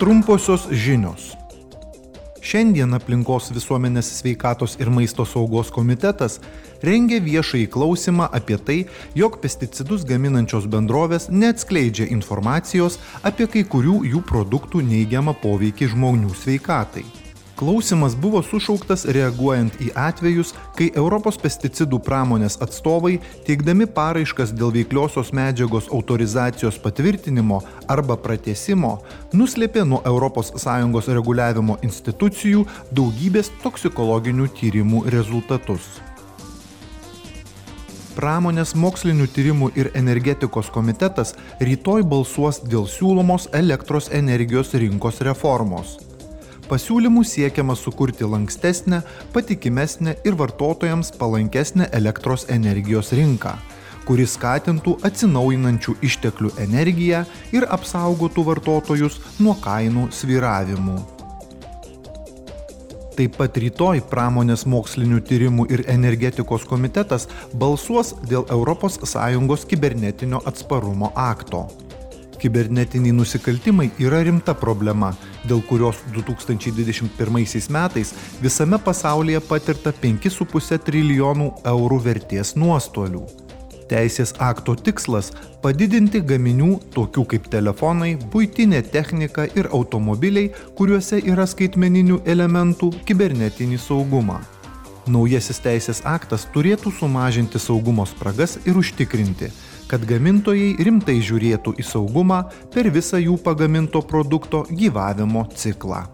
Trumposios žinios. Šiandien aplinkos visuomenės sveikatos ir maisto saugos komitetas rengia viešąjį klausimą apie tai, jog pesticidus gaminančios bendrovės neatskleidžia informacijos apie kai kurių jų produktų neigiamą poveikį žmonių sveikatai. Klausimas buvo sušauktas reaguojant į atvejus, kai Europos pesticidų pramonės atstovai, teikdami paraiškas dėl veikliosios medžiagos autorizacijos patvirtinimo arba pratesimo, nuslėpė nuo ES reguliavimo institucijų daugybės toksikologinių tyrimų rezultatus. Pramonės mokslinių tyrimų ir energetikos komitetas rytoj balsuos dėl siūlomos elektros energijos rinkos reformos pasiūlymų siekiama sukurti lankstesnę, patikimesnę ir vartotojams palankesnę elektros energijos rinką, kuri skatintų atsinaujinančių išteklių energiją ir apsaugotų vartotojus nuo kainų sviravimų. Taip pat rytoj pramonės mokslinių tyrimų ir energetikos komitetas balsuos dėl ES kibernetinio atsparumo akto. Kibernetiniai nusikaltimai yra rimta problema, dėl kurios 2021 metais visame pasaulyje patirta 5,5 trilijonų eurų vertės nuostolių. Teisės akto tikslas - padidinti gaminių, tokių kaip telefonai, būtinė technika ir automobiliai, kuriuose yra skaitmeninių elementų, kibernetinį saugumą. Naujasis teisės aktas turėtų sumažinti saugumo spragas ir užtikrinti, kad gamintojai rimtai žiūrėtų į saugumą per visą jų pagaminto produkto gyvavimo ciklą